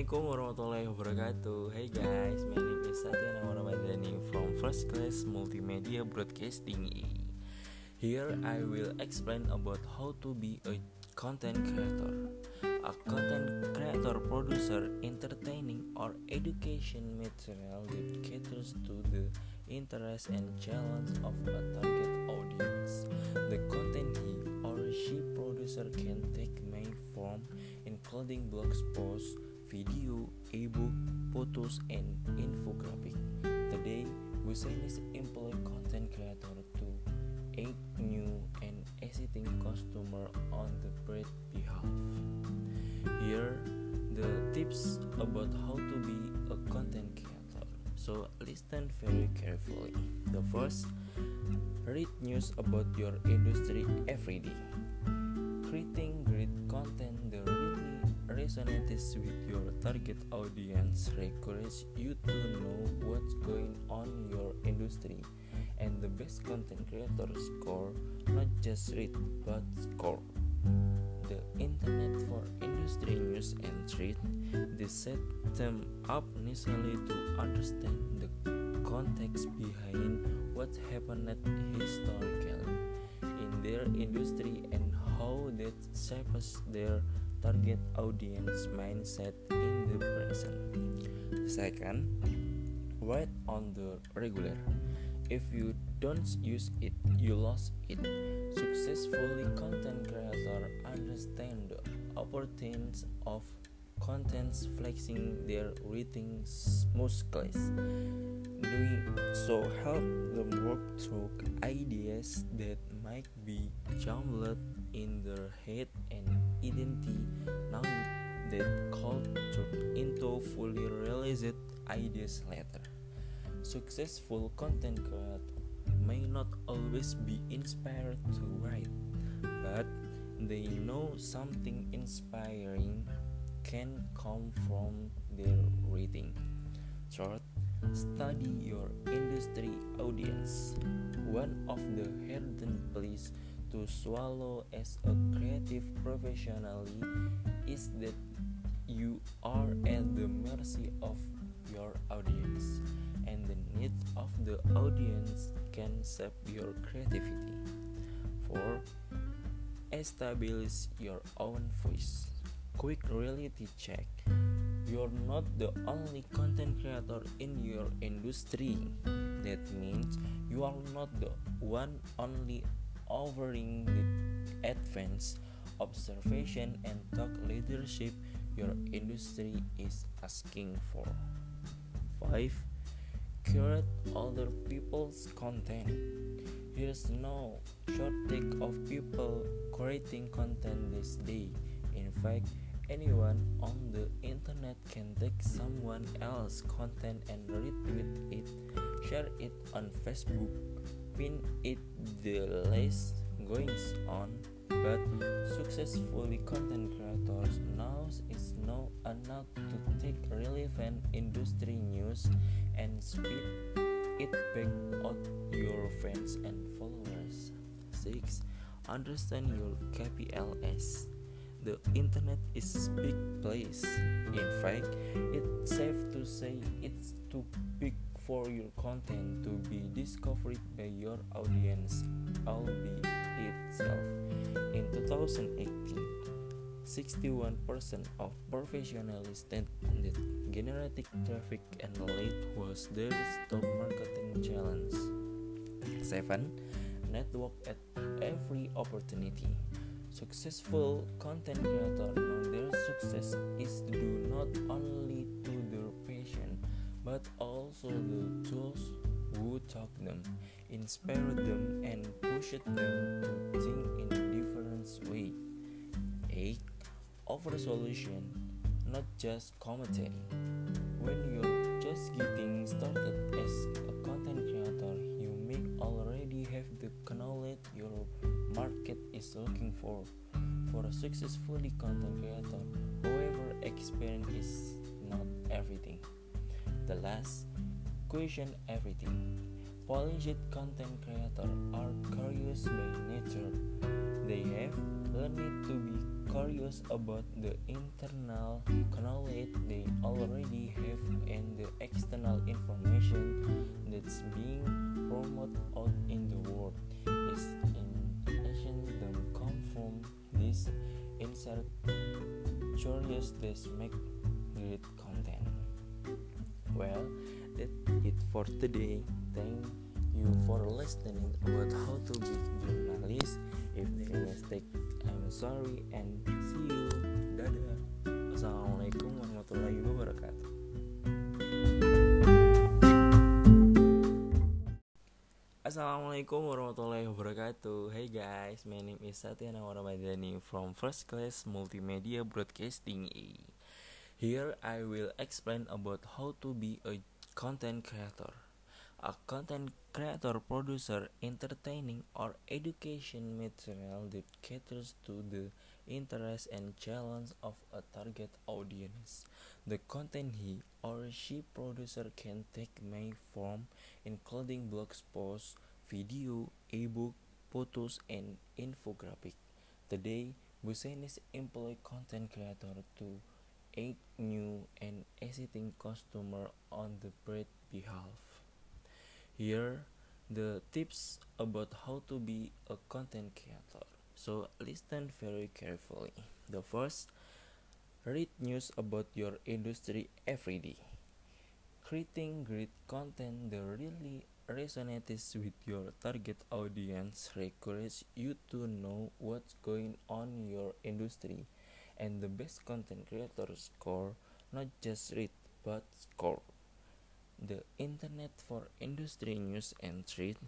Assalamualaikum warahmatullahi wabarakatuh. Hey guys, my name is Satya Ramadhani from First Class Multimedia Broadcasting. Here I will explain about how to be a content creator. A content creator producer entertaining or education material that caters to the interest and challenge of a target audience. The content he or she producer can take may form including blog posts, video, ebook, photos, and infographic. Today, Business employ content creator to aid new and existing customer on the brand behalf. Here, the tips about how to be a content creator. So listen very carefully. The first, read news about your industry every day. Really resonates with your target audience requires you to know what's going on in your industry. And the best content creators score not just read but score. The internet for industry news and trade they set them up initially to understand the context behind what happened historically in their industry and how that shapes their target audience mindset in the present. Second, write on the regular. If you don't use it, you lost it. Successfully content creator understand the importance of contents flexing their writing muscles. Doing so help them work through ideas that might be jumbled in their head and identity now that culture into fully realized ideas later. Successful content creator may not always be inspired to write, but they know something inspiring can come from their reading. Third, study your industry audience. One of the hidden places to swallow as a creative professionally is that you are at the mercy of your audience and the needs of the audience can shape your creativity. 4. Establish your own voice. Quick reality check. You're not the only content creator in your industry. That means you are not the one only offering the advanced observation and thought leadership your industry is asking for. 5. Curate other people's content. Here's no shortage of people creating content this day. In fact, anyone on the internet can take someone else's content and retweet it, share it on Facebook, pin it the list goings on but successfully content creators now is now enough to take relevant industry news and spit it back out your friends and followers. 6 understand your KPIs the internet is big place. In fact it's safe to say it's too big for your content to be discovered by your audience, albeit itself. In 2018, 61% of professionals stated that generating traffic and lead was their top marketing challenge. 7. Network at every opportunity. Successful content creators know their success is due not only to but also the tools who taught them, inspired them, and pushed them to think in a different way. 8. Offer solution, not just commentary. When you're just getting started as a content creator, you may already have the knowledge your market is looking for. For a successfully content creator, however, experience is not everything. The last, question everything. Polished content creators are curious by nature. They have learned to be curious about the internal knowledge they already have and the external information that's being promoted out in the world. Is intention them come from this insert curious that make great content. Well, that's it for today. Thank you for listening about how to be journalist. If there mistake, I'm sorry and see you. Dadah. Assalamualaikum warahmatullahi wabarakatuh. Assalamualaikum warahmatullahi wabarakatuh Hey guys, my name is Satya Nawaramadani from First Class Multimedia Broadcasting Here I will explain about how to be a content creator A content creator producer entertaining or education material that caters to the interest and challenge of a target audience The content he or she producer can take may form including blog posts, video, ebook, photos, and infographic. Today, Business employ content creator to aid new and existing customer on the brand behalf. Here, the tips about how to be a content creator. So listen very carefully. The first, read news about your industry every day. Creating great content that really resonates with your target audience requires you to know what's going on in your industry and the best content creators score not just read but score. The internet for industry news and trade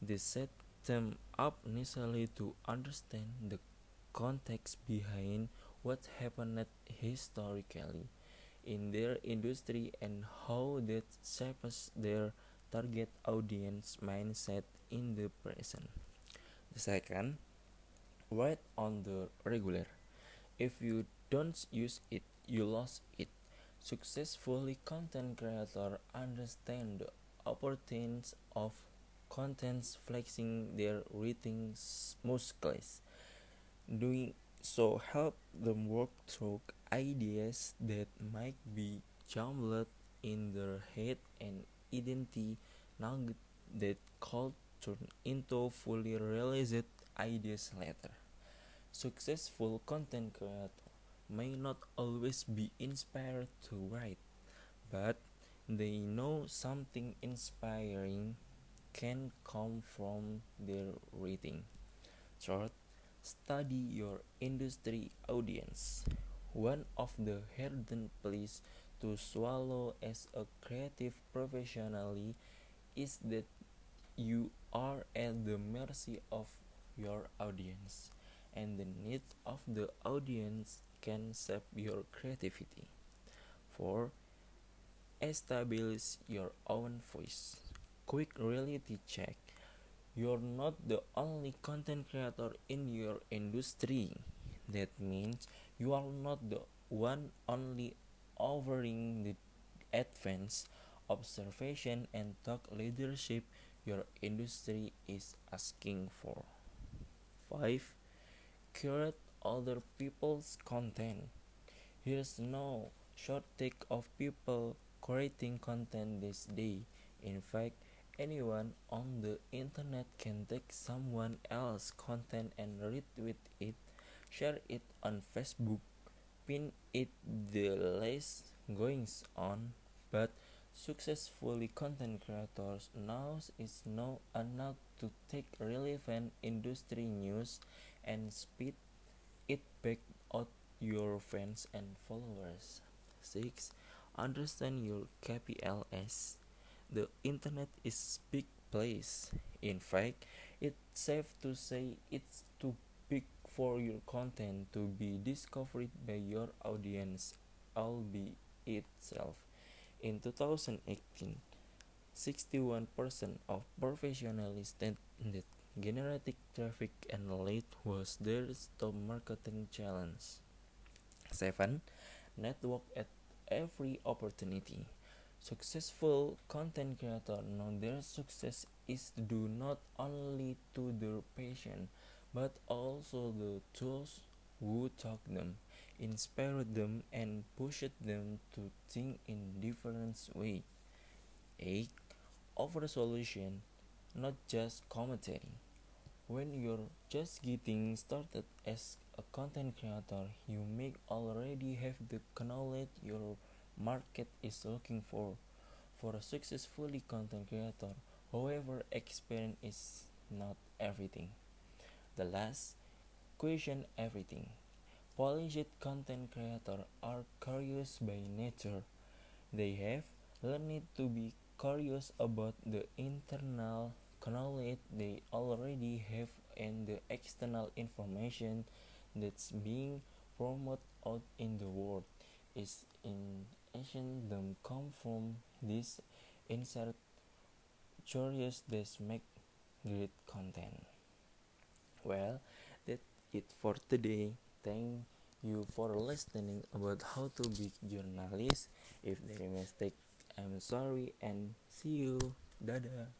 they set them up initially to understand the context behind what happened historically in their industry and how that shapes their target audience mindset in the present. The second, write on the regular. If you don't use it, you lost it. Successfully content creator understand the importance of contents flexing their writing muscles. Doing so help them work through ideas that might be jumbled in their head and identity nugget that could turn into fully realized ideas later. Successful content creator may not always be inspired to write, but they know something inspiring can come from their writing. Third, study your industry audience. One of the hardest places to swallow as a creative professionally is that you are at the mercy of your audience and the needs of the audience can shape your creativity. 4. Establish your own voice. Quick reality check. You're not the only content creator in your industry. That means you are not the one only offering the advanced observation and thought leadership your industry is asking for. 5. Curate other people's content. Here's no shortage of people creating content this day. In fact, anyone on the internet can take someone else's content and retweet it, share it on Facebook, pin it the list goings on, but successfully content creators now is now enough to take relevant industry news and spit it back out your fans and followers. 6. Understand your KPLS. The internet is big place. In fact, it's safe to say it's too big for your content to be discovered by your audience albeit itself. In 2018, 61% of professionals said that generating traffic and lead was their top marketing challenge. 7. Network at every opportunity. Successful content creators know their success is due not only to their passion but also the tools who taught them, inspired them, and pushed them to think in different ways. 8. Offer solution, not just commentary. When you're just getting started as a content creator, you may already have the knowledge your market is looking for. For a successfully content creator, however, experience is not everything. The last question everything. Polished content creators are curious by nature. They have learned to be curious about the internal knowledge they already have and the external information that's being promoted out in the world. Is in ancient them come from this insert curious that make great content. Well that's it for today. Thank you for listening about how to be journalist. If there is mistake I'm sorry and see you. Dadah